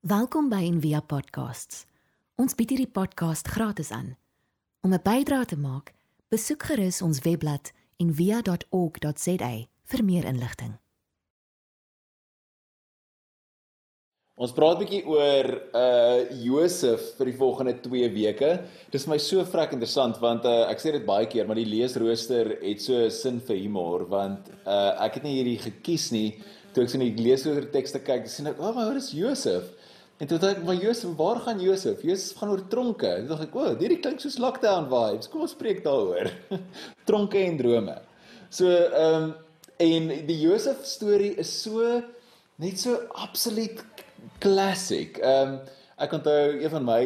Welkom by Envia Podcasts. Ons bied hierdie podcast gratis aan. Om 'n bydrae te maak, besoek gerus ons webblad en via.org.za vir meer inligting. Ons praat 'n bietjie oor uh Josef vir die volgende 2 weke. Dis my so vrek interessant want uh ek sê dit baie keer, maar die leesrooster het so sin vir humor want uh ek het nie hierdie gekies nie. Toe ek sien die leesrooster tekste kyk, sien ek, "O, oh, maar wat is Josef?" En toe dink ek, "Maar Josef, waar gaan Josef? Josef gaan oor tronke." Toe dink ek, "O, oh, hierdie klink soos lockdown vibes. Kom ons spreek daaroor." tronke en drome. So ehm um, en die Josef storie is so net so absoluut classic. Ehm um, ek onthou een van my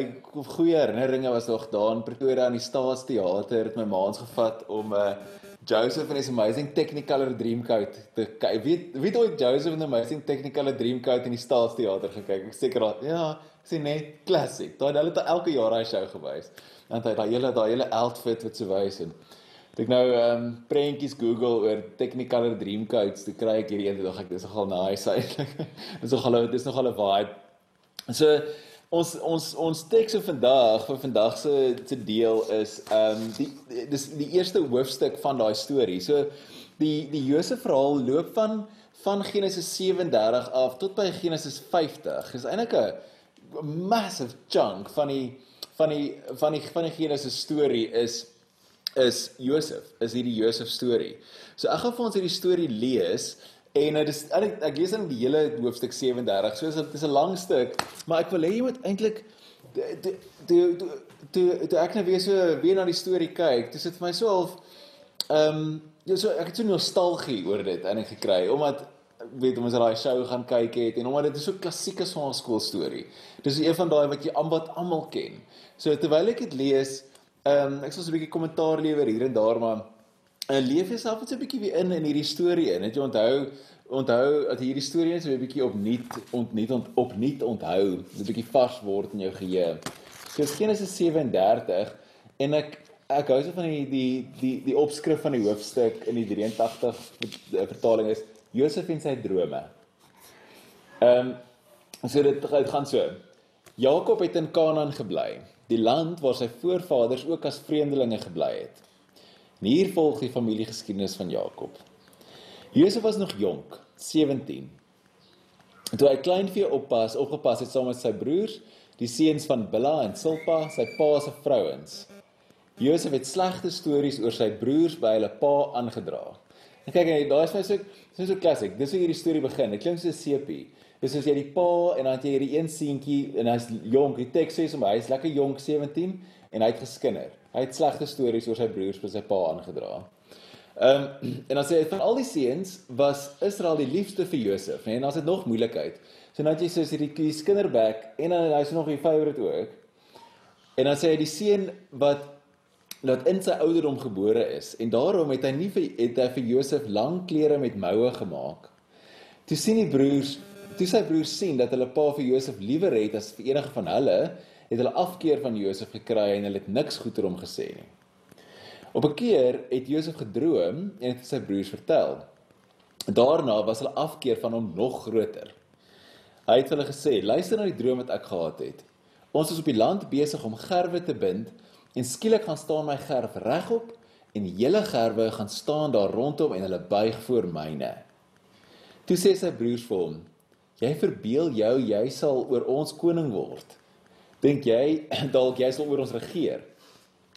goeie herinneringe was nog daar in Pretoria aan die Staatsteater het my maans gevat om 'n uh, eh, Joseph and his amazing Technicolor Dreamcoat te kyk. Weet weet ooit Joseph and the amazing Technicolor Dreamcoat in die Staatsteater gekyk? Ek seker al. Ja, sê net classic. Daai hulle het elke jaar daai show gewys. Want hy daai hele daai hele outfit wat so wys en ek nou ehm um, prentjies Google oor Technicolor Dreamcoats, toe kry ek hierdie een dog ek dis nogal nice eintlik. dis nogal dit is nogal 'n vibe. So ons ons ons teks vir vandag vir vandag se se deel is ehm um, die dis die eerste hoofstuk van daai storie. So die die Josef verhaal loop van van Genesis 37 af tot by Genesis 50. Dis eintlik 'n massive chunk van die van die van die van die Genesis storie is is Josef, is hierdie Josef storie. So ek gaan vir ons hierdie storie lees en dit is ek, ek lees dan die hele hoofstuk 37. So dit is 'n lang stuk, maar ek wil hê jy moet eintlik toe toe toe toe ek net weer so weer na die storie kyk, dis dit vir my so half ehm um, ja so ek het so nostalgie oor dit ek gekry omdat weet ons daai show gaan kyk het en omdat dit is so klassieke skool storie. Dis een van daai wat jy amper almal ken. So terwyl ek dit lees, Ehm um, ek sal so 'n bietjie kommentaar lewer hier en daar maar uh, leef jouself net so 'n bietjie weer in in hierdie storie in. Het jy onthou onthou dat hierdie storie net so 'n bietjie opnuut ontnuut ont, opnuut onthou, 'n bietjie vars word in jou geheue. So Genesis 37 en ek ek hou so van die die die die opskrif van die hoofstuk in die 83 vertaling is Josef en sy drome. Ehm um, so dit gaan so. Jakob het in Kanaan gebly die land waar sy voorvaders ook as vreemdelinge gebly het. En hier volg die familiegeskiedenis van Jakob. Josef was nog jonk, 17. En toe hy kleinvee oppas, opgepas het saam met sy broers, die seuns van Bilha en Silpa, sy pa se vrouens. Josef het slegte stories oor sy broers by hulle pa aangedra. En kyk, daai is my so so so klassiek. Dis hoe hierdie storie begin. Dit klink so sepie. Dis as jy die pa en dan het jy hierdie een seentjie en hy's jonk. Die teks sê hom hy's lekker jonk 17 en hy het geskinder. Hy het slegte stories oor sy broers vir sy pa aangedra. Ehm um, en dan sê hy van al die seuns was Israel die liefste vir Josef, nee, en dan het nog moeilikheid. So nou het jy soos hierdie kies kinderbek en dan hy's nog die favorite ook. En dan sê hy die seun wat wat in sy ouderdom gebore is en daarom het hy nie vir het hy vir Josef lang klere met moue gemaak. Toe sien die broers toe sy broers sien dat hulle pa vir Josef liewer het as vir enige van hulle, het hulle afkeer van Josef gekry en hulle het niks goed oor hom gesê nie. Op 'n keer het Josef gedroom en het sy broers vertel. Daarna was hulle afkeer van hom nog groter. Hy het hulle gesê: "Luister na die droom wat ek gehad het. Ons is op die land besig om gerwe te bind en skielik gaan staan my gerf regop en hele gerwe gaan staan daar rondom en hulle buig voor myne." Toe sê sy broers vir hom: Jy verbeel jou jy sal oor ons koning word. Dink jy dalk jy sal oor ons regeer?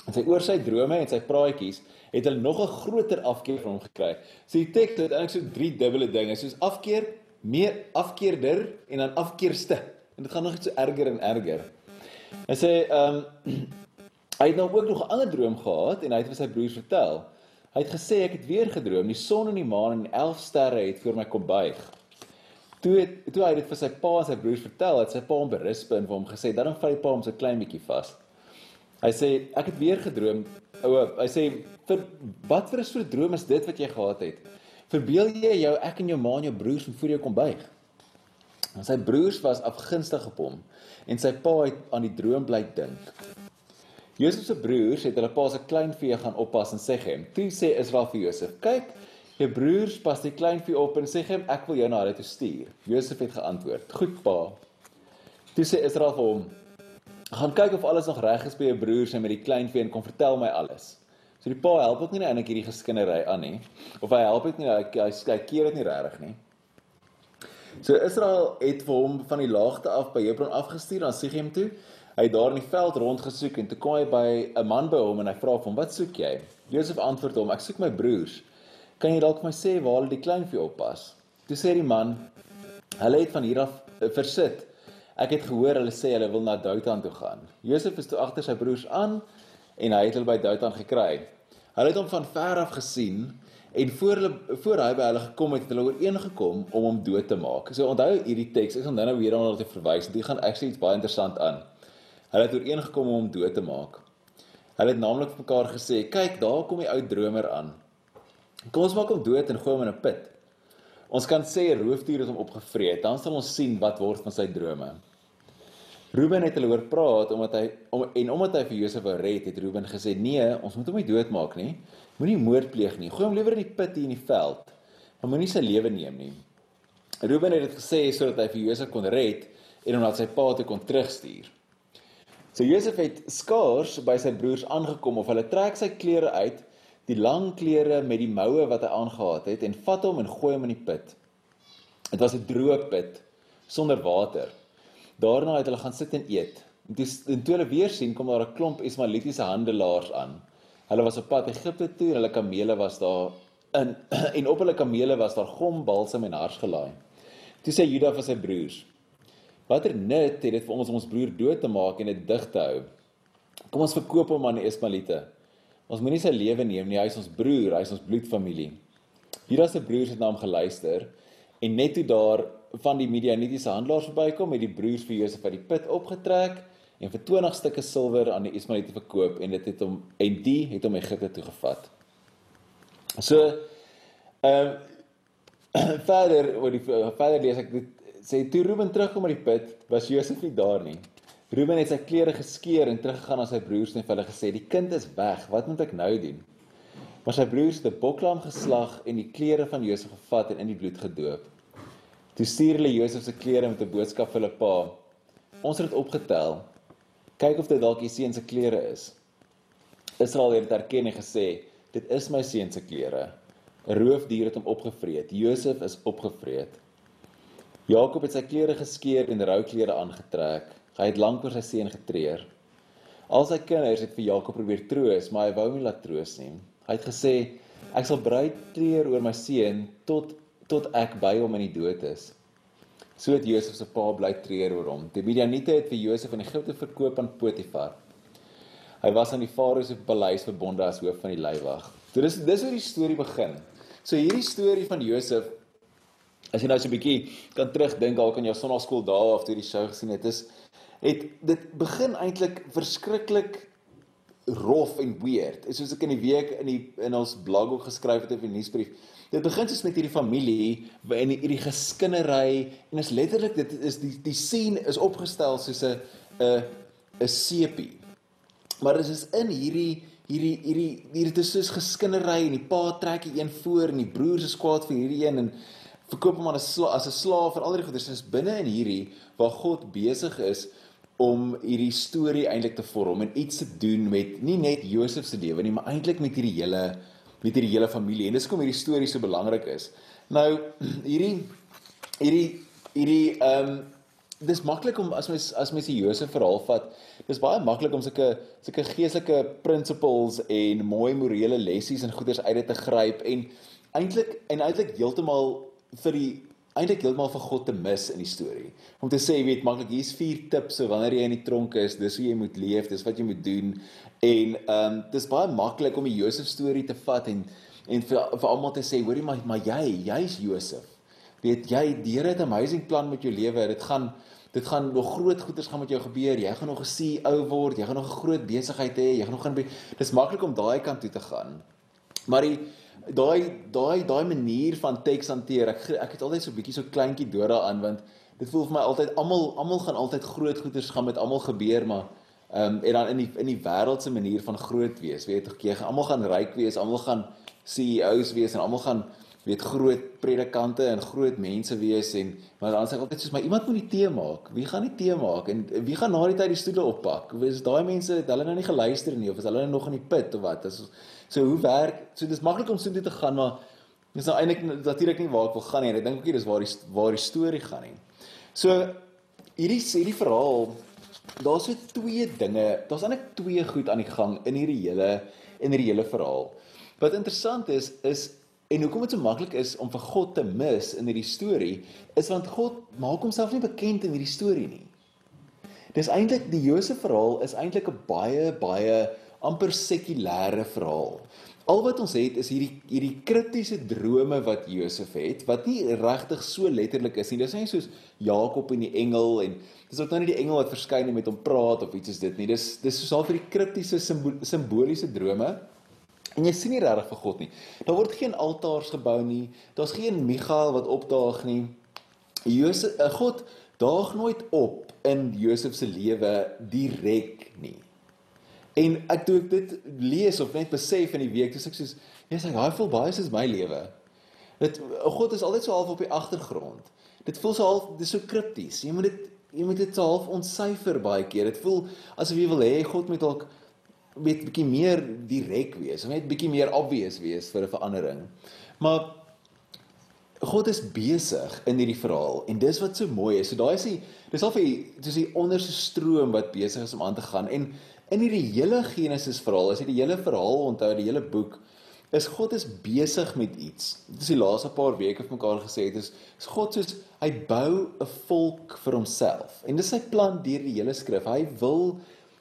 En sy oor sy drome en sy praatjies het hulle nog 'n groter afkeer van hom gekry. So die teks het eintlik so drie dubbele dinge, soos afkeer, meer afkeerder en dan afkeerste. En dit gaan nog net so erger en erger. Hy sê ehm um, hy het nou ook nog 'n ander droom gehad en hy het vir sy broers vertel. Hy het gesê ek het weer gedroom, die son en die maan en 11 sterre het voor my kom buig. Toe het, toe hy dit vir sy pa en sy broers vertel, het sy pa hom berisp en vir hom gesê, "Dan vat jy pa hom so klein bietjie vas." Hy sê, "Ek het weer gedroom." O, hy sê, "Vir wat vir 'n soort droom is dit wat jy gehad het? Verbeel jy jou ek en jou ma en jou broers van voor jou kom buig?" En sy broers was afgunstig op hom en sy pa het aan die droom bly dink. Josef se broers het hulle pa se kleinvee gaan oppas in Sechem. Toe sê Israel vir Josef: "Kyk, Jou broers pas die kleinvee op en sê hom ek wil jou na hulle toe stuur. Josef het geantwoord: "Goed pa." Toe sê Israel vir hom: "Gaan kyk of alles nog reg is by jou broers en met die kleinvee en kom vertel my alles." So die pa help ook nie eintlik hierdie geskinnery aan nie. Of hy help dit nie, hy hy, hy keer dit nie regtig nie. So Israel het vir hom van die laagte af by Hebron afgestuur aan Sichem toe. Hy het daar in die veld rondgesoek en toe kom hy by 'n man by hom en hy vra vir hom: "Wat soek jy?" Josef antwoord hom: "Ek soek my broers. Kan jy dalk vir my sê waar hulle die kleinvee oppas?" Toe sê die man: "Hulle het van hier af eh, versit. Ek het gehoor hulle sê hulle wil na Dothan toe gaan." Josef is toe agter sy broers aan en hy het hulle by Dothan gekry. Hulle het hom van ver af gesien en voor hulle voor hy by hulle gekom het, het hulle ooreengekom om hom dood te maak. So onthou hierdie teks, ek gaan nou weer daarna te verwys. Dit gaan actually iets baie interessant aan. Hulle het ooreengekom om hom dood te maak. Hulle het naamlik vir mekaar gesê: "Kyk, daar kom die ou dromer aan. Kom ons maak hom dood en gooi hom in 'n put. Ons kan sê 'n roofdier het hom opgevreet, dan sal ons sien wat word van sy drome." Ruben het hulle hoor praat omdat hy om, en omdat hy vir Josef wou red, het Ruben gesê: "Nee, ons moet hom nie doodmaak nie. Moenie moord pleeg nie. Gooi hom liewer in die put hier in die veld. Maar moenie sy lewe neem nie." Ruben het dit gesê sodat hy vir Josef kon red en hom na sy pa toe kon terugstuur. So Josef het skaars by sy broers aangekom of hulle trek sy klere uit, die lang klere met die moue wat hy aangetree het en vat hom en gooi hom in die put. Dit was 'n droë put sonder water. Daarna het hulle gaan sit en eet. En toe en toe hulle weer sien kom daar 'n klomp Ismaelitiese handelaars aan. Hulle was op pad Egipte toe en hulle kamele was daar in en op hulle kamele was daar gom, balsam en hars gelaai. Toe sê Juda vir sy broers: Watter nut het dit vir ons om ons broer dood te maak en dit dig te hou? Kom ons verkoop hom aan die Ismaelite. Ons moenie sy lewe neem nie, hy is ons broer, hy is ons bloedfamilie. Judas se broers het na hom geluister en net toe daar van die Midianitiese handelaars verbykom, het die broers vir Josef uit die put opgetrek en vir 20 stukke silwer aan die Ismaelite verkoop en dit het hom en die het hom Egipte toe gevat. So ehm uh, verder word die verder lees ek dit sê toe Ruben terugkom uit die put, was Josef nie daar nie. Ruben het sy klere geskeur en teruggegaan na sy broers en vir hulle gesê: "Die kind is weg. Wat moet ek nou doen?" Maar sy broers het 'n boklam geslag en die klere van Josef gevat en in die bloed gedoop. Toe stuur hulle Josef se klere met 'n boodskap vir hulle pa: "Ons het dit opgetel. Kyk of dit dalk die seun se klere is." Israel het erken en gesê: "Dit is my seun se klere. 'n Roofdier het hom opgevreet. Josef is opgevreet." Jakob het sy klere geskeur en rouklere aangetrek. Hy het lank oor sy seun getreur. Al sy kinders het vir Jakob probeer troos, maar hy wou nie laat troos nie. Hy het gesê: "Ek sal bruid treur oor my seun tot tot ek by hom in die dood is." So het Josef se pa bly treur oor hom. Die Midianiete het vir Josef in Egipte verkoop aan Potifar. Hy was aan die farao se paleis verbonde as hoof van die leiwag. So dis dis hoe die storie begin. So hierdie storie van Josef As jy nou so 'n bietjie kan terugdink dalk aan jou sonnaarskool dae of toe jy die show gesien het, is het dit begin eintlik verskriklik rof en weird. Is soos ek in die week in die in ons blog ook geskryf het op die nuusbrief. Dit begin soos met hierdie familie in hierdie geskinnery en is letterlik dit is die die scene is opgestel soos 'n 'n 'n sepie. Maar dit is in hierdie hierdie hierdie hierdie is soos geskinnery en die pa trek die een voor en die broers is kwaad vir hierdie een en verkoop hom as 'n as 'n slaaf vir al die goeders is binne in hierdie waar God besig is om hierdie storie eintlik te vorm en iets te doen met nie net Josef se lewe nie, maar eintlik met hierdie hele met hierdie hele familie. En dis hoekom hierdie storie so belangrik is. Nou hierdie hierdie hierdie ehm um, dis maklik om as mens as mens die Josef verhaal vat, dis baie maklik om sulke sulke geestelike principles en mooi morele lessies en goeders uit dit te gryp en eintlik en eintlik heeltemal vir die eintlik heeltemal vir God te mis in die storie. Om te sê, jy weet, maklik hier's vier tips so wanneer jy in die tronk is, dis hoe jy moet leef, dis wat jy moet doen. En ehm um, dis baie maklik om die Josef storie te vat en en vir vir almal te sê, hoorie maar maar jy, jy's Josef. Weet jy, die Here het 'n amazing plan met jou lewe. Dit gaan dit gaan nog groot goeders gaan met jou gebeur. Jy gaan nog 'n CEO word, jy gaan nog 'n groot besigheid hê, jy gaan nog gaan Dis maklik om daai kant toe te gaan. Maar die daai daai daai manier van teks hanteer. Ek ek het altyd so bietjie so kleintjie dood daaraan want dit voel vir my altyd almal almal gaan altyd groot goeders gaan met almal gebeur, maar ehm um, en dan in die in die wêreldse manier van groot wees. Weet jy, jy almal gaan ryk wees, almal gaan CEOs wees en almal gaan weet groot predikante en groot mense wees en maar dan sê ek altyd soos maar iemand moet die tee maak. Wie gaan die tee maak en wie gaan na die tyd die stoele oppak? Is daai mense het hulle nou nie geluister nie of is hulle nog in die put of wat? As so hoe werk? So dis maklik om so toe te gaan maar dis nou eintlik natuurlik nie waar ek wil gaan nie. Ek dink ook nie dis waar die waar die storie gaan nie. So hierdie hierdie verhaal daar's so twee dinge. Daar's eintlik twee goed aan die gang in hierdie hele in hierdie hele verhaal. Wat interessant is is En hoekom dit so maklik is om vir God te mis in hierdie storie, is want God maak homself nie bekend in hierdie storie nie. Dis eintlik die Josef verhaal is eintlik 'n baie baie amper sekulêre verhaal. Al wat ons het is hierdie hierdie kritiese drome wat Josef het, wat nie regtig so letterlik is nie. Dis nie soos Jakob en die engel en dis ook nou nie die engel wat verskyn en met hom praat of iets is dit nie. Dis dis soos al vir die kritiese simboliese drome En jy sien nie regtig vir God nie. Daar word geen altaars gebou nie. Daar's geen Michael wat opdaag nie. Josef, eh, God daag nooit op in Josef se lewe direk nie. En ek toe ek dit lees of net besef in die week, dis ek soos, jy's like, "Hy voel baie soos my lewe." Dit God is altyd so half op die agtergrond. Dit voel so half dis so kripties. Jy moet dit jy moet dit half ontsyfer baie keer. Dit voel asof jy wil hê God moet dalk weet bietjie meer direk wees, net bietjie meer obvious wees vir 'n verandering. Maar God is besig in hierdie verhaal en dis wat so mooi is. So daai is die dis al vir dis die onderste stroom wat besig is om aan te gaan. En in hierdie hele Genesis verhaal, as jy die hele verhaal onthou, die hele boek, is God is besig met iets. Dit is die laaste paar weke vir mekaar gesê het is, is God soos hy bou 'n volk vir homself. En dis sy plan deur die hele skrif. Hy wil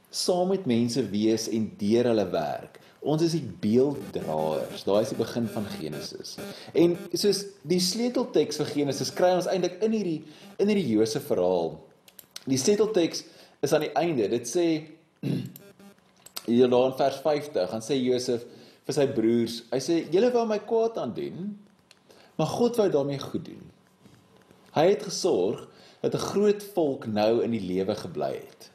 saam met mense wees en deur hulle werk. Ons is die beelddraers. Daai is die begin van Genesis. En soos die sleutelteks vir Genesis kry ons eintlik in hierdie in hierdie Josef verhaal. Die sleutelteks is aan die einde. Dit sê hier daar in vers 50, gaan sê Josef vir sy broers, hy sê julle wou my kwaad aan doen, maar God wou daarmee goed doen. Hy het gesorg dat 'n groot volk nou in die lewe gebly het.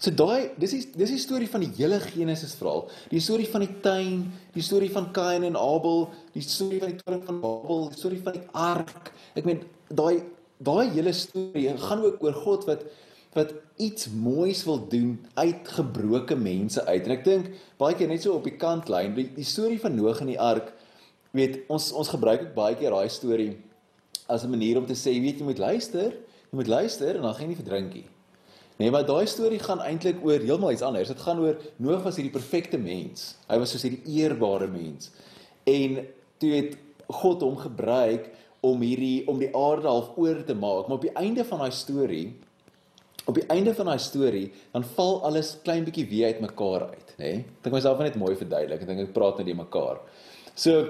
So daai dis die dis die storie van die hele Genesis verhaal. Die storie van die tuin, die storie van Kain en Abel, die storie van die toring van Babel, die storie van die ark. Ek meen daai daai hele storie gaan ook oor God wat wat iets moois wil doen uit gebroke mense uit. En ek dink baie keer net so op die kantlyn, die, die storie van Noag en die ark, weet ons ons gebruik ook baie keer daai storie as 'n manier om te sê, weet jy moet luister, jy moet luister en dan gaan jy nie verdrink nie. Nee, maar daai storie gaan eintlik oor heeltemal iets anders. Dit gaan oor Noag was hierdie perfekte mens. Hy was soos hierdie eerbare mens. En toe het God hom gebruik om hierdie om die aarde half oor te maak, maar op die einde van daai storie op die einde van daai storie dan val alles klein bietjie weer uitmekaar uit, nê? Nee? Ek dink myself net mooi verduidelik. Ek dink ek praat net die mekaar. So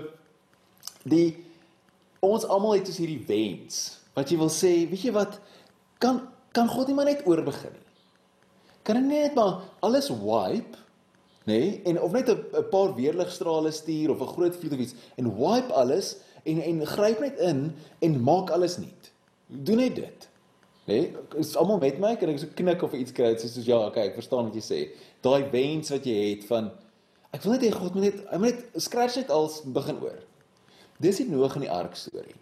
die ons almal het dus hierdie wens wat jy wil sê, weet jy wat kan kan God nie maar net oorbegin nie. Kan hy net maar alles wipe, nê? Nee? En of net 'n paar weerligstrale stuur of 'n groot vloed of iets en wipe alles en en gryp net in en maak alles nuut. Doen net dit. Nê? Nee? Is almal met my? Kan ek so knik of iets kry soos ja, okay, ek verstaan wat jy sê. Daai wens wat jy het van ek wil net hê God moet net hy moet net scratch net als begin oor. Dis die Noag in die ark storie.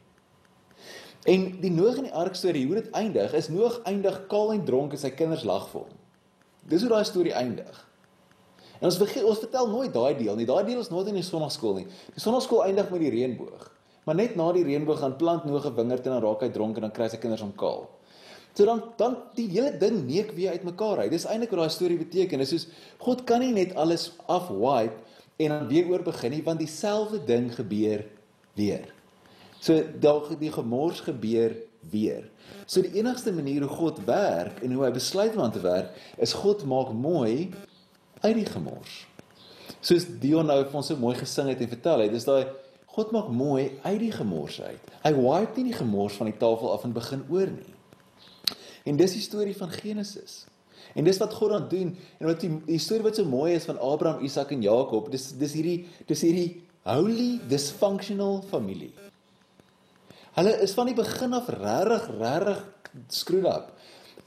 En die Noag en die ark storie, hoe dit eindig, is Noag eindig kaal en dronk en sy kinders lag vir hom. Dis hoe daai storie eindig. En ons vergeet ons vertel nooit daai deel nie. Daai deel is nooit in die sonnaarskool nie. Die sonnaarskool eindig met die reënboog. Maar net na die reënboog gaan plant Noag 'n wingerd en dan raak hy dronk en dan kry sy kinders hom kaal. So dan dan die hele ding neek weer uitmekaar uit. Dis eintlik wat daai storie beteken. Dis soos God kan nie net alles afwipe en dan weer oor begin nie, want dieselfde ding gebeur weer. So dalk die gemors gebeur weer. So die enigste manier hoe God werk en hoe hy besluit om aan te werk, is God maak mooi uit die gemors. Soos Dion nou vir ons so mooi gesing het en vertel het, dis daai God maak mooi uit die gemors uit. Hy wipe nie die gemors van die tafel af en begin oor nie. En dis die storie van Genesis. En dis wat God dan doen en wat die, die storie wat so mooi is van Abraham, Isak en Jakob, dis dis hierdie dis hierdie holy dysfunctional familie. Hulle is van die begin af regtig regtig screwed up.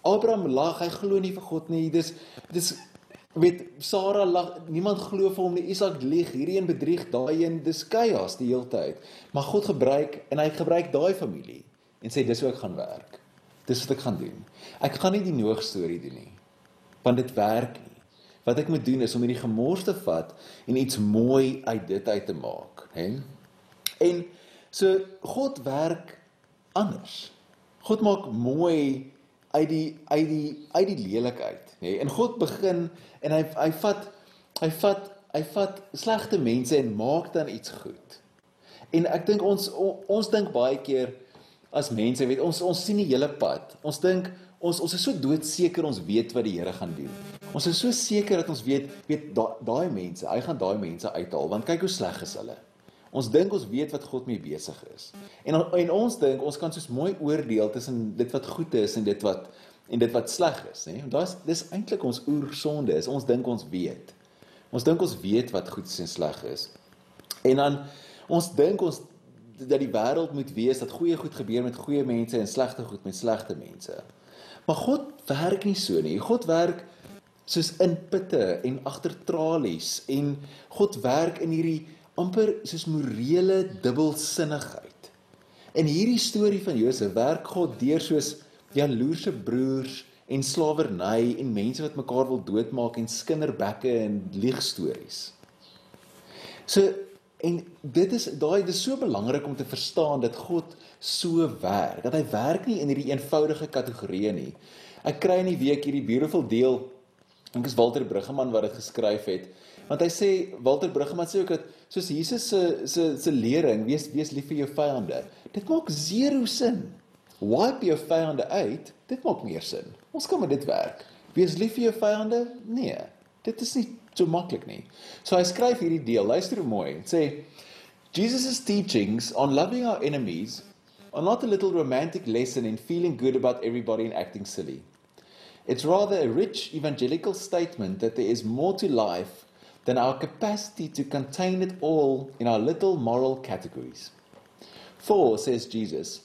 Abraham lag, hy glo nie vir God nie. Dis dis weet Sara lag, niemand glo vir hom nie. Isak lieg, hierdie een bedrieg, daai een, dis chaos die hele tyd. Maar God gebruik en hy gebruik daai familie en sê dis hoe ek gaan werk. Dis wat ek gaan doen. Ek gaan nie die Noag storie doen nie. Want dit werk nie. Wat ek moet doen is om hierdie gemors te vat en iets mooi uit dit uit te maak, hè? En so God werk anders. God maak mooi uit die uit die uit die lelikheid, nê? En God begin en hy hy vat hy vat hy vat slegte mense en maak dan iets goed. En ek dink ons on, ons dink baie keer as mense, weet ons ons sien die hele pad. Ons dink ons ons is so doodseker ons weet wat die Here gaan doen. Ons is so seker dat ons weet weet daai daai mense, hy gaan daai mense uithaal want kyk hoe sleg is hulle. Ons dink ons weet wat God mee besig is. En en ons dink ons kan soos mooi oordeel tussen dit wat goed is en dit wat en dit wat sleg is, nê? Want daas dis eintlik ons oorsonde is. Ons dink ons weet. Ons dink ons weet wat goed en sleg is. En dan ons dink ons dat die wêreld moet wees dat goeie goed gebeur met goeie mense en slegte goed met slegte mense. Maar God werk nie so nie. God werk soos in putte en agter tralies en God werk in hierdie amper soos morele dubbelsinnigheid. In hierdie storie van Josef werk God deur soos jaloerse broers en slawerny en mense wat mekaar wil doodmaak en skinderbekke en leegstories. So en dit is daai dis so belangrik om te verstaan dat God so werk. Dat hy werk nie in hierdie eenvoudige kategorieë nie. Ek kry in die week hierdie beautiful deel. Dink is Walter Bruggeman wat dit geskryf het. Want hy sê Walter Bruggeman sê ook dat soos Jesus se se se lering, wees wees lief vir jou vyande. Dit maak zero sin wipe jou vyande uit, dit maak meer sin. Ons kan met dit werk. Wees lief vir jou vyande? Nee. Dit is nie so maklik nie. So hy skryf hierdie deel. Luister hoe mooi. Hy sê Jesus' teachings on loving our enemies are not a little romantic lesson in feeling good about everybody and acting silly. It's rather a rich evangelical statement that there is more to life than our capacity to contain it all in our little moral categories. For, says Jesus,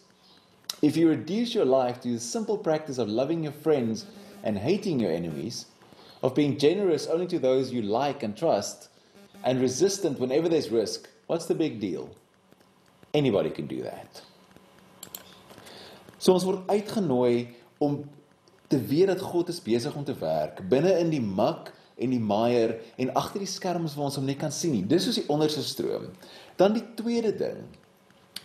If you reduce your life to the simple practice of loving your friends and hating your enemies, of being generous only to those you like and trust, and resistant whenever there's risk, what's the big deal? Anybody can do that. So ons word uitgenooi om te weet dat God is besig om te werk binne in die mak en die maier en agter die skerms waar ons hom net kan sien nie. Dis soos die onderste stroom. Dan die tweede ding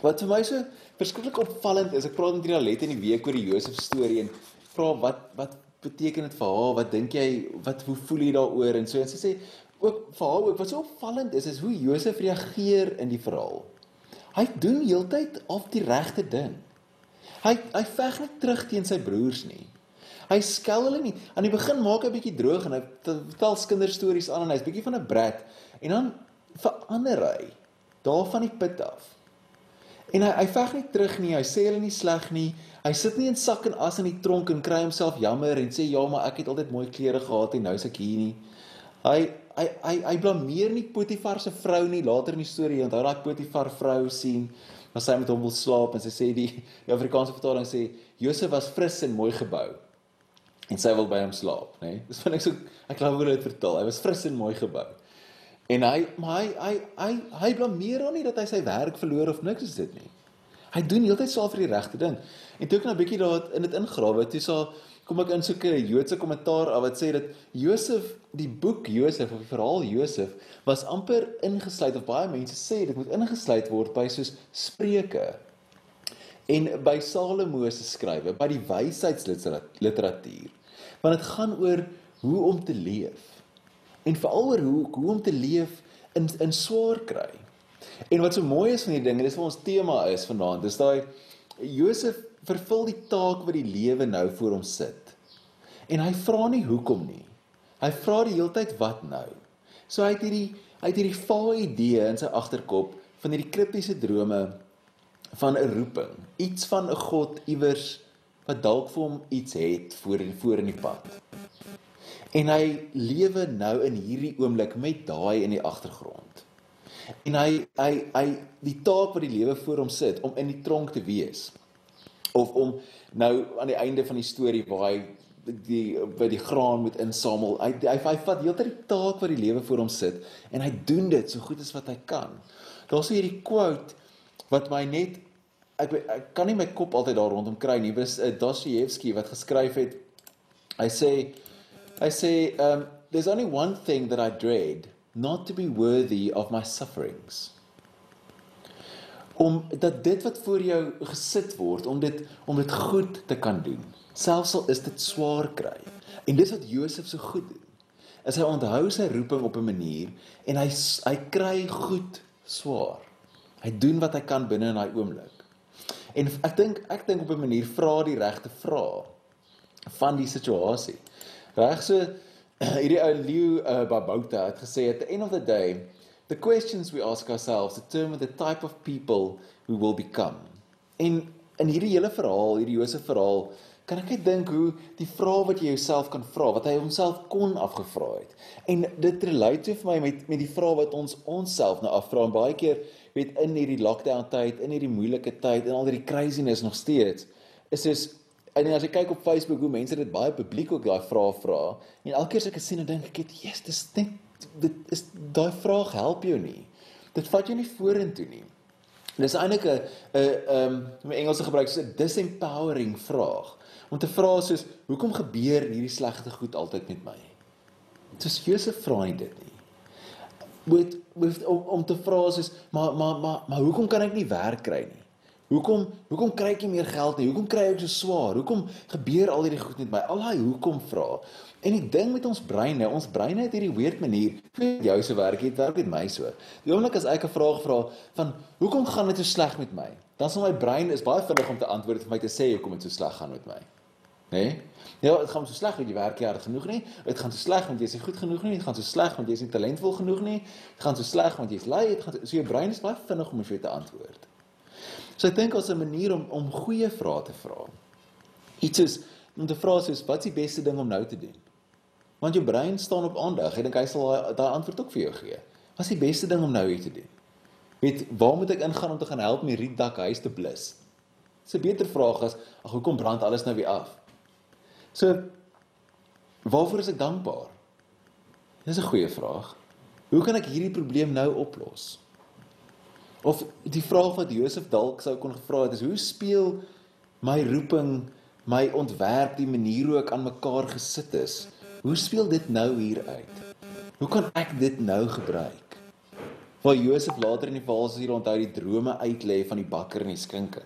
wat vir my so verskriklik opvallend is, ek praat met Rinalet in die week oor die Josef storie en vra wat wat beteken dit vir haar? Wat dink jy? Wat hoe voel jy daaroor? En so en sy sê ook vir haar ook wat so opvallend is is hoe Josef reageer in die verhaal. Hy doen heeltyd af die regte ding. Hy hy veg nie terug teen sy broers nie. Hy skel hulle nie. Aan die begin maak hy 'n bietjie droog en hy vertel kinderstories aan en hy's bietjie van 'n brat en dan verander hy daarvan die put af. En hy hy veg nie terug nie. Hy sê hulle nie sleg nie. Hy sit nie in sak en as in die tronk en kry homself jammer en sê ja, maar ek het altyd mooi klere gehad en nou is ek hier nie. Hy hy hy hy blameer nie Potifar se vrou nie later in die storie. Onthou daai Potifar vrou sien as sy met hom wil slaap en sy sê die, die Afrikaanse vertaling sê Josef was fris en mooi gebou en sy wil by hom slaap, nê? Nee? Dis van ek so ek glo hoe dit vertel. Hy was fris en mooi gebou. En hy maar hy hy hy hy blameer hom nie dat hy sy werk verloor of niks is dit nie. Hy doen heeltyd saal vir die regte ding. En toe ek nou 'n bietjie daar in dit ingrawe, toe sa kom ek in soeke Joodse kommentaar af wat sê dat Josef, die boek Josef of die verhaal Josef was amper ingesluit of baie mense sê dit moet ingesluit word by soos Spreuke en by Salomo se skrywe, by die wysheidsliteratuur. Want dit gaan oor hoe om te leef en veral oor hoe hoe om te leef in in swaar kry. En wat so mooi is van hierdie dinge, dis wat ons tema is vanaand, dis daai Josef vervul die taak wat die lewe nou voor hom sit. En hy vra nie hoekom nie. Hy vra die hele tyd wat nou. So hy het hierdie hy het hierdie vaal idee in sy agterkop van hierdie kriptiese drome van 'n roeping, iets van 'n God iewers wat dalk vir hom iets het voor voor in die pad. En hy lewe nou in hierdie oomblik met daai in die agtergrond. En hy hy hy die taak wat die lewe voor hom sit om in die tronk te wees of om nou aan die einde van die storie waar hy die by die graan moet insamel. Hy hy, hy vat heeltyd die taak wat die lewe voor hom sit en hy doen dit so goed as wat hy kan. Daar's hierdie quote wat my net ek, ek kan nie my kop altyd daar rondom kry nie. Dis uh, Dostoevsky wat geskryf het. Hy sê hy sê um there's only one thing that I dread, not to be worthy of my sufferings. Om dat dit wat voor jou gesit word om dit om dit goed te kan doen selfs al is dit swaar kry en dis wat Josef so goed doen is hy onthou sy roeping op 'n manier en hy hy kry goed swaar. Hy doen wat hy kan binne in daai oomblik. En ek dink ek dink op 'n manier vra die regte vrae van die situasie. Reg so hierdie ou Leo uh, Babouta het gesê at the end of the day The questions we ask ourselves determine the type of people we will become. En in hierdie hele verhaal, hierdie Josef verhaal, kan ek net dink hoe die vrae wat jy jouself kan vra, wat hy homself kon afgevra het. En dit relate vir my met met die vrae wat ons onsself nou afvra en baie keer weet in hierdie lockdown tyd, in hierdie moeilike tyd en al hierdie craziness nog steeds, is is en as ek kyk op Facebook hoe mense dit baie publiek ook daai vrae vra, en elke keer as ek dit sien, dan dink ek, "Jesus, dis net dit is daai vraag help jou nie. Dit vat jou nie vorentoe nie. Dis eintlik 'n 'n ehm om Engelse gebruik so 'n disempowering vraag. Om te vra soos hoekom gebeur hierdie slegte goed altyd met my? Dis Josef vra nie dit nie. Moet om, om te vra soos maar maar maar maar hoekom kan ek nie werk kry nie? Hoekom hoekom kry ek nie meer geld nie? Hoekom kry ek so swaar? Hoekom gebeur al hierdie goed met my? Al daai hoekom vra. En die ding met ons breine, ons breine het hierdie weird manier. Vir jou se werk het werk met my so. Die oomblik as ek 'n vraag vra van hoekom gaan dit so sleg met my? Dan sal my brein is baie vinnig om te antwoord vir my te sê hoekom dit so sleg gaan met my. Né? Nee? Ja, dit gaan so sleg want jy werk nie hard genoeg nie. Dit gaan so sleg want jy is nie goed genoeg nie. Dit gaan so sleg want jy is nie talentvol genoeg nie. Dit gaan so sleg want jy is lui. Dit gaan so jou brein is baie vinnig om vir jou te antwoord. So ek dink as 'n manier om om goeie vrae te vra. Iets is om te vra soos wat is die beste ding om nou te doen? Want jou brein staan op aandag. Ek dink hy sal daai antwoord ook vir jou gee. Wat is die beste ding om nou hier te doen? Weet, waar moet ek ingaan om te gaan help my rietdak huis te blus? Dis 'n beter vraag as ag hoekom brand alles nou weer af? So waarvoor is ek dankbaar? Dis 'n goeie vraag. Hoe kan ek hierdie probleem nou oplos? Of die vraag wat Josef dalk sou kon gevra het is hoe speel my roeping, my ontwerp, die manier hoe ek aan mekaar gesit is? Hoe speel dit nou hier uit? Hoe kan ek dit nou gebruik? Waar Josef later in die verhaal as hier onthou die drome uitlê van die bakker en die skinker.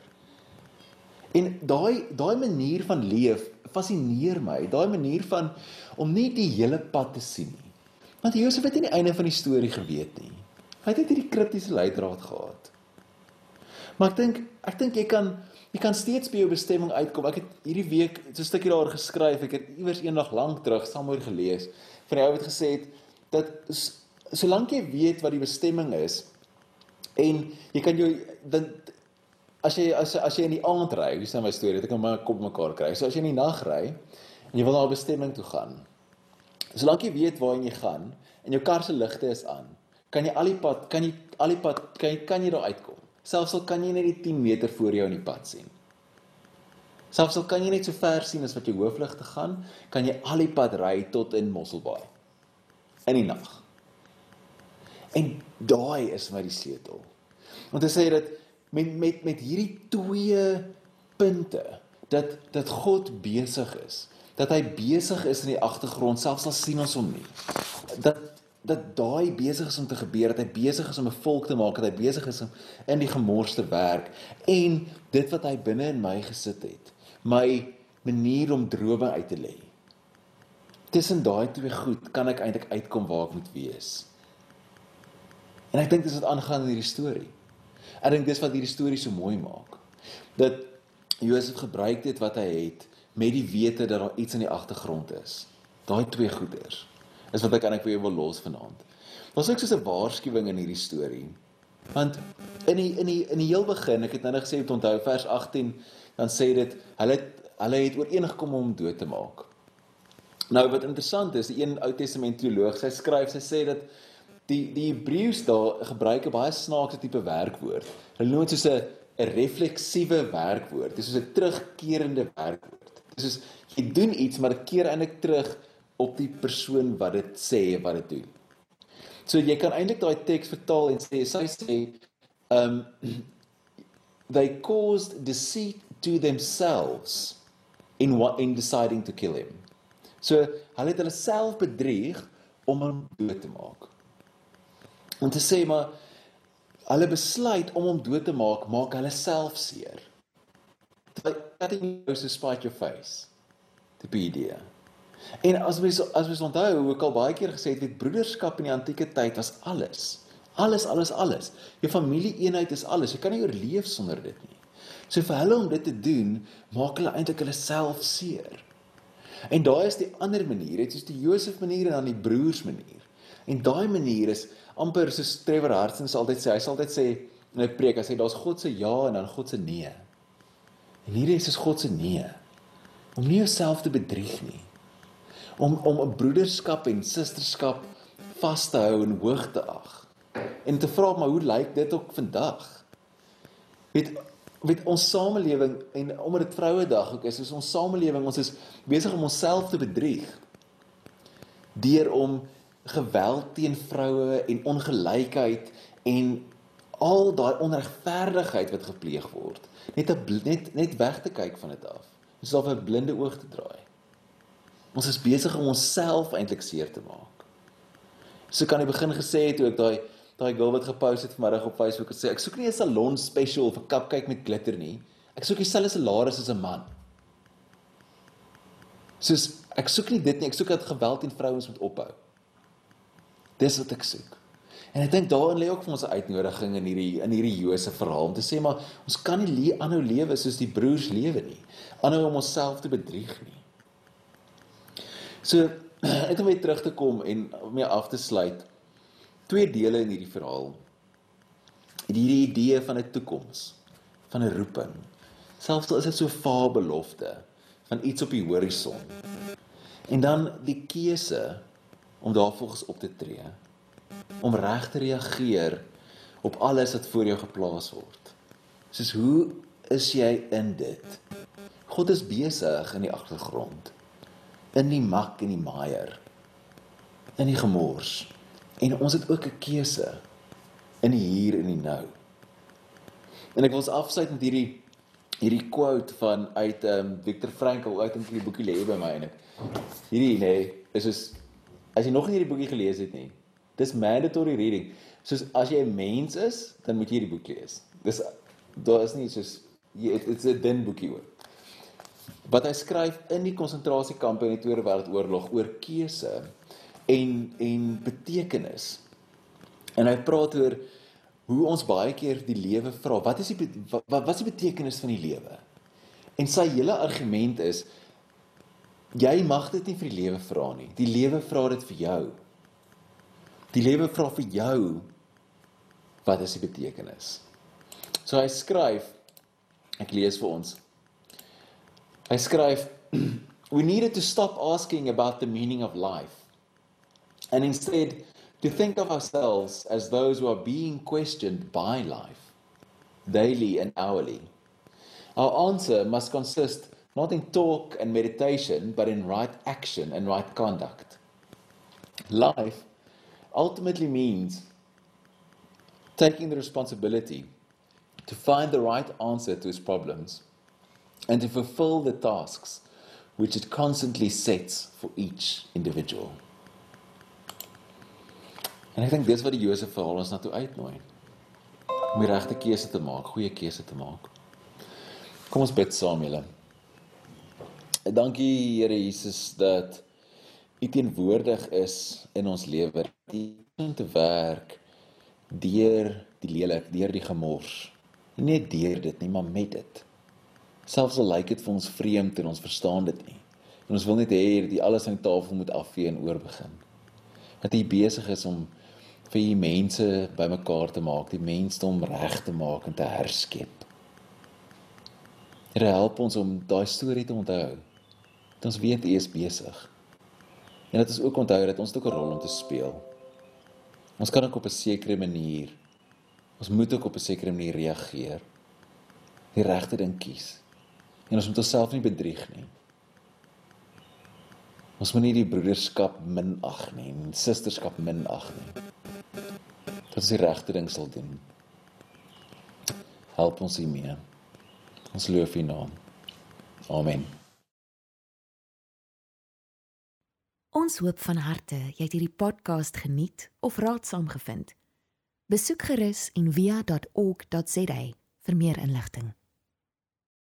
En daai daai manier van leef fascineer my. Daai manier van om nie die hele pad te sien nie. Want Josef het nie die einde van die storie geweet nie. Hy het hierdie kritiese leidraad gehad. Maar ek dink ek dink jy kan Jy kan steeds by jou bestemming uitkom. Ek het hierdie week so 'n stukkie daar geskryf. Ek het iewers eendag lank terug saamhoor gelees. Van jou het gesê dat solank jy weet wat die bestemming is en jy kan jou dan as jy as as jy in die aand ry, wie sê my storie, dit kan maar kop mekaar kry. So as jy in die nag ry en jy wil na 'n bestemming toe gaan. Solank jy weet waarheen jy gaan en jou kar se ligte is aan, kan jy al die pad kan jy al die pad kan jy kan jy daar uitkom. Selfs al kan jy net die 10 meter voor jou in die pad sien. Selfs al kan jy net so ver sien as wat jou hoofligte gaan, kan jy al die pad ry tot in Mosselbaai in die nag. En daai is my die sleutel. Want hy sê dat met met met hierdie twee punte dat dat God besig is, dat hy besig is in die agtergrond selfs al sien ons hom nie. Dat dat daai besig is om te gebeur, dat hy besig is om 'n volk te maak, dat hy besig is om in die gemors te werk en dit wat hy binne in my gesit het, my manier om drome uit te lê. Tussen daai twee goed kan ek eintlik uitkom waar ek moet wees. En ek dink dis wat aangaan in hierdie storie. Ek dink dis wat hierdie storie so mooi maak. Dat Josef gebruik dit wat hy het met die wete dat daar iets in die agtergrond is. Daai twee goeders is wat ek ek vir jou wil los vanaand. Was ook soos 'n waarskuwing in hierdie storie. Want in die in die in die heel begin, ek het nou net gesê om te onthou vers 18, dan sê dit hulle hulle het ooreengekom om hom dood te maak. Nou wat interessant is, die een Ou Testament teoloog, sy skryf, sy sê dat die die Hebreëus daar gebruik 'n baie snaakse tipe werkwoord. Hulle noem dit soos 'n 'n refleksiewe werkwoord. Dit is soos 'n terugkerende werkwoord. soos jy doen iets maar dit keer eintlik terug op die persoon wat dit sê wat dit doen. So jy kan eintlik daai teks vertaal en sê sy sê um they caused deceit to themselves in what in deciding to kill him. So hulle het hulle self bedrieg om hom dood te maak. Om te sê maar hulle besluit om hom dood te maak, maak hulle self seer. Cutting you to spite your face. Die idee. En as mens as mens onthou hoe ek al baie keer gesê het, weet broederskap in die antieke tyd was alles. Alles, alles, alles. Jou familie-eenheid is alles. Jy kan nie oorleef sonder dit nie. So vir hulle om dit te doen, maak hulle eintlik hulle self seer. En daai is die ander manier, dit is die Josef manier en dan die broers manier. En daai manier is amper soos Trevor Hartson altyd sê, hy sal altyd sê in 'n preek, hy sê daar's God se ja en dan God se nee. En hierdie is God se nee. Om nie jouself te bedrieg nie. Om om 'n broederskap en susterskap vas te hou en hoog te ag. En te vra maar hoe lyk dit ook vandag? Weet weet ons samelewing en omdat dit Vrouedag ook is, is ons samelewing, ons is besig om onsself te bedrieg deur om geweld teen vroue en ongelykheid en al daai onregverdigheid wat gepleeg word net net net weg te kyk van dit af. Ons is op 'n blinde oog te draai. Ons is besig om onsself eintlik seer te maak. So kan jy begin gesê het toe ek daai daai girl wat gepost het vanmiddag op Facebook het sê ek soek nie 'n salon special vir cupcake met glitter nie. Ek soek dieselfde salaris as 'n man. Soos ek soek nie dit nie, ek soek dat geweld teen vrouens moet ophou. Dis wat ek soek. En ek dink daarin lê ook vir ons 'n uitnodiging in hierdie in hierdie Josef verhaal om te sê maar ons kan nie le aanhou lewe soos die broers lewe nie. Aanhou om onsself te bedrieg nie. So ek wil weer terug te kom en om mee af te sluit twee dele in hierdie verhaal. Hierdie idee van 'n toekoms, van 'n roeping. Selfs al is dit so vaar belofte van iets op die horison. En dan die keuse om daarvolgens op te tree. Om reg te reageer op alles wat voor jou geplaas word. Soos hoe is jy in dit? God is besig in die agtergrond. In die mak en die maier. In die gemors. En ons het ook 'n keuse in die hier en die nou. En ek wil ons afsluit met hierdie hierdie quote van uit ehm um, Viktor Frankl uit in die boekie lê by my en ek. Hierdie nê nee, is is as jy nog nie hierdie boekie gelees het nie. Dis mandatory reading. Soos as jy 'n mens is, dan moet jy hierdie boek lees. Dis daar is nie soos it's a dun boekie hoor. Wat hy skryf in die konsentrasiekampe in die Tweede Wêreldoorlog oor keuse en en betekenis. En hy praat oor hoe ons baie keer die lewe vra, wat is die wat, wat is die betekenis van die lewe? En sy hele argument is jy mag dit nie vir die lewe vra nie. Die lewe vra dit vir jou. Die lewe vra vir jou wat is die betekenis? So hy skryf ek lees vir ons. Hy skryf we needed to stop asking about the meaning of life and instead to think of ourselves as those who are being questioned by life daily and hourly. Our answer must consist not in talk and meditation, but in right action and right conduct. Life ultimately means taking the responsibility to find the right answer to its problems and to fulfill the tasks which it constantly sets for each individual. En ek dink dis wat die Josef verhaal ons na toe uitnooi. Om die regte keuse te maak, goeie keuse te maak. Kom ons bid saam julle. Dankie Here Jesus dat U teenwoordig is in ons lewe. Om te werk deur die lelik, deur die gemors. Nie net deur dit nie, maar met dit. Selfs al lyk dit vir ons vreemd en ons verstaan dit nie. En ons wil net hê dat alles aan die tafel moet afvee en oorbegin. Dat U besig is om vir die mense bymekaar te maak, die mensdom reg te maak en te herskep. Here help ons om daai storie te onthou. Dat ons weet U is besig. En dat ons ook onthou dat ons ook 'n rol om te speel. Ons kan ook op 'n sekere manier ons moet ook op 'n sekere manier reageer. Die regte ding kies. En ons moet onsself nie bedrieg nie. Ons moet nie die broederskap minag nie, en susterskap minag nie. Dat ons die regte ding sal doen. Help ons hiermee. Ons loof U naam. Amen. Ons hoop van harte jy het hierdie podcast geniet of raadsaam gevind. Besoek gerus en via.ok.za vir meer inligting.